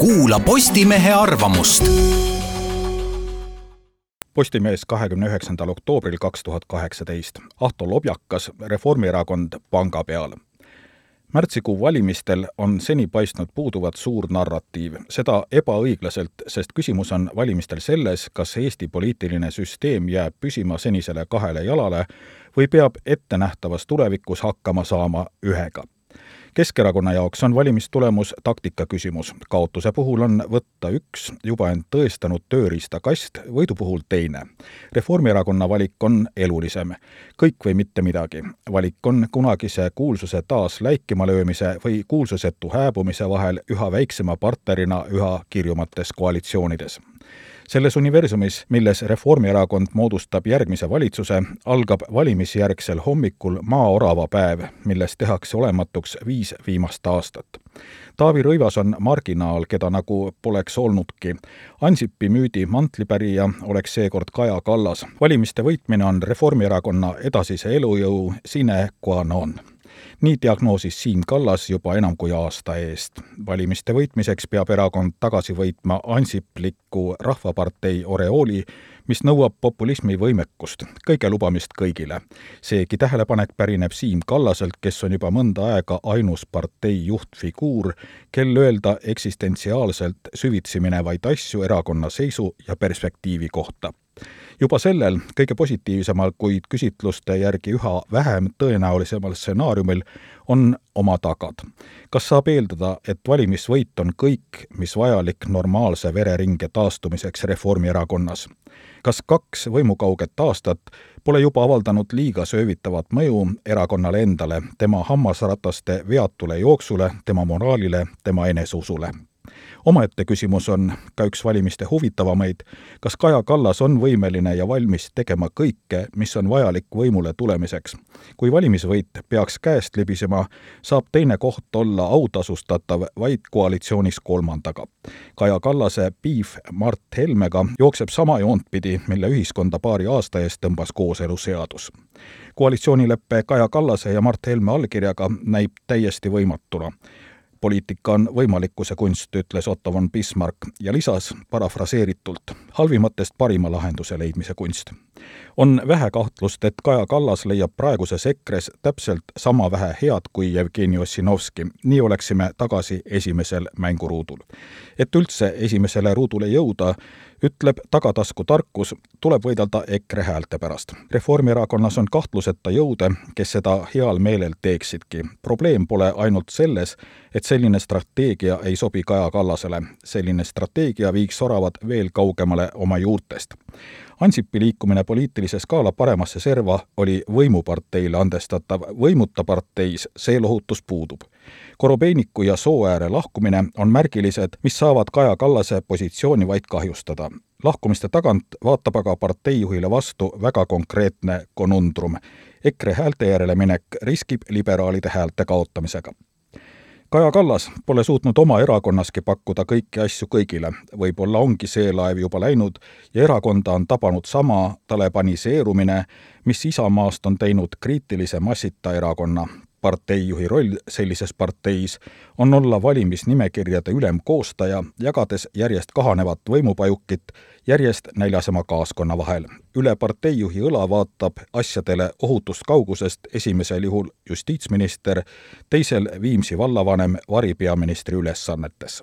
kuula Postimehe arvamust. Postimees kahekümne üheksandal oktoobril kaks tuhat kaheksateist. Ahto Lobjakas, Reformierakond panga peal märtsikuu valimistel on seni paistnud puuduvat suur narratiiv, seda ebaõiglaselt, sest küsimus on valimistel selles, kas Eesti poliitiline süsteem jääb püsima senisele kahele jalale või peab ettenähtavas tulevikus hakkama saama ühega Keskerakonna jaoks on valimistulemus taktika küsimus. kaotuse puhul on võtta üks juba end tõestanud tööriistakast, võidu puhul teine. Reformierakonna valik on elulisem. kõik või mitte midagi. valik on kunagise kuulsuse taas läikima löömise või kuulsusetu hääbumise vahel üha väiksema partnerina üha kirjumates koalitsioonides selles universumis, milles Reformierakond moodustab järgmise valitsuse, algab valimisjärgsel hommikul maaorava päev, milles tehakse olematuks viis viimast aastat. Taavi Rõivas on marginaal, keda nagu poleks olnudki. Ansipi müüdi mantlipärija oleks seekord Kaja Kallas. valimiste võitmine on Reformierakonna edasise elujõu sine qua non nii diagnoosis Siim Kallas juba enam kui aasta eest. valimiste võitmiseks peab erakond tagasi võitma ansipliku Rahvapartei oreooli, mis nõuab populismi võimekust, kõige lubamist kõigile. seegi tähelepanek pärineb Siim Kallaselt, kes on juba mõnda aega ainus partei juhtfiguur, kel öelda eksistentsiaalselt süvitsi minevaid asju erakonna seisu ja perspektiivi kohta juba sellel kõige positiivsemal, kuid küsitluste järgi üha vähem tõenäolisemal stsenaariumil on oma tagad. kas saab eeldada, et valimisvõit on kõik, mis vajalik normaalse vereringe taastumiseks Reformierakonnas? kas kaks võimukauget aastat pole juba avaldanud liiga söövitavat mõju erakonnale endale, tema hammasrataste veatule jooksule, tema moraalile, tema eneseusule? Omaette küsimus on ka üks valimiste huvitavamaid, kas Kaja Kallas on võimeline ja valmis tegema kõike, mis on vajalik võimule tulemiseks. kui valimisvõit peaks käest libisema, saab teine koht olla autasustatav vaid koalitsioonis kolmandaga. Kaja Kallase piif Mart Helmega jookseb sama joont pidi, mille ühiskonda paari aasta eest tõmbas kooseluseadus koalitsioonilepe Kaja Kallase ja Mart Helme allkirjaga näib täiesti võimatuna poliitika on võimalikkuse kunst, ütles Otto von Bismarck ja lisas parafraseeritult halvimatest parima lahenduse leidmise kunst. On vähe kahtlust, et Kaja Kallas leiab praeguses EKRE-s täpselt sama vähe head kui Jevgeni Ossinovski, nii oleksime tagasi esimesel mänguruudul. et üldse esimesele ruudule jõuda, ütleb tagatasku tarkus, tuleb võidelda EKRE häälte pärast. Reformierakonnas on kahtluseta jõude, kes seda heal meelel teeksidki. probleem pole ainult selles, et selline strateegia ei sobi Kaja Kallasele. selline strateegia viiks oravad veel kaugemale oma juurtest. Ansipi liikumine poliitilise skaala paremasse serva oli võimuparteile andestatav, võimuta parteis see lohutus puudub. Korobeiniku ja Sooääre lahkumine on märgilised, mis saavad Kaja Kallase positsiooni vaid kahjustada. lahkumiste tagant vaatab aga parteijuhile vastu väga konkreetne konundrum. EKRE häälte järele minek riskib liberaalide häälte kaotamisega Kaja Kallas pole suutnud oma erakonnaski pakkuda kõiki asju kõigile. võib-olla ongi see laev juba läinud ja erakonda on tabanud sama talebaniseerumine, mis Isamaast on teinud kriitilise massita erakonna parteijuhi roll sellises parteis on olla valimisnimekirjade ülemkoostaja, jagades järjest kahanevat võimupajukit järjest näljasema kaaskonna vahel. üle parteijuhi õla vaatab asjadele ohutust kaugusest esimesel juhul justiitsminister, teisel Viimsi vallavanem varipeaministri ülesannetes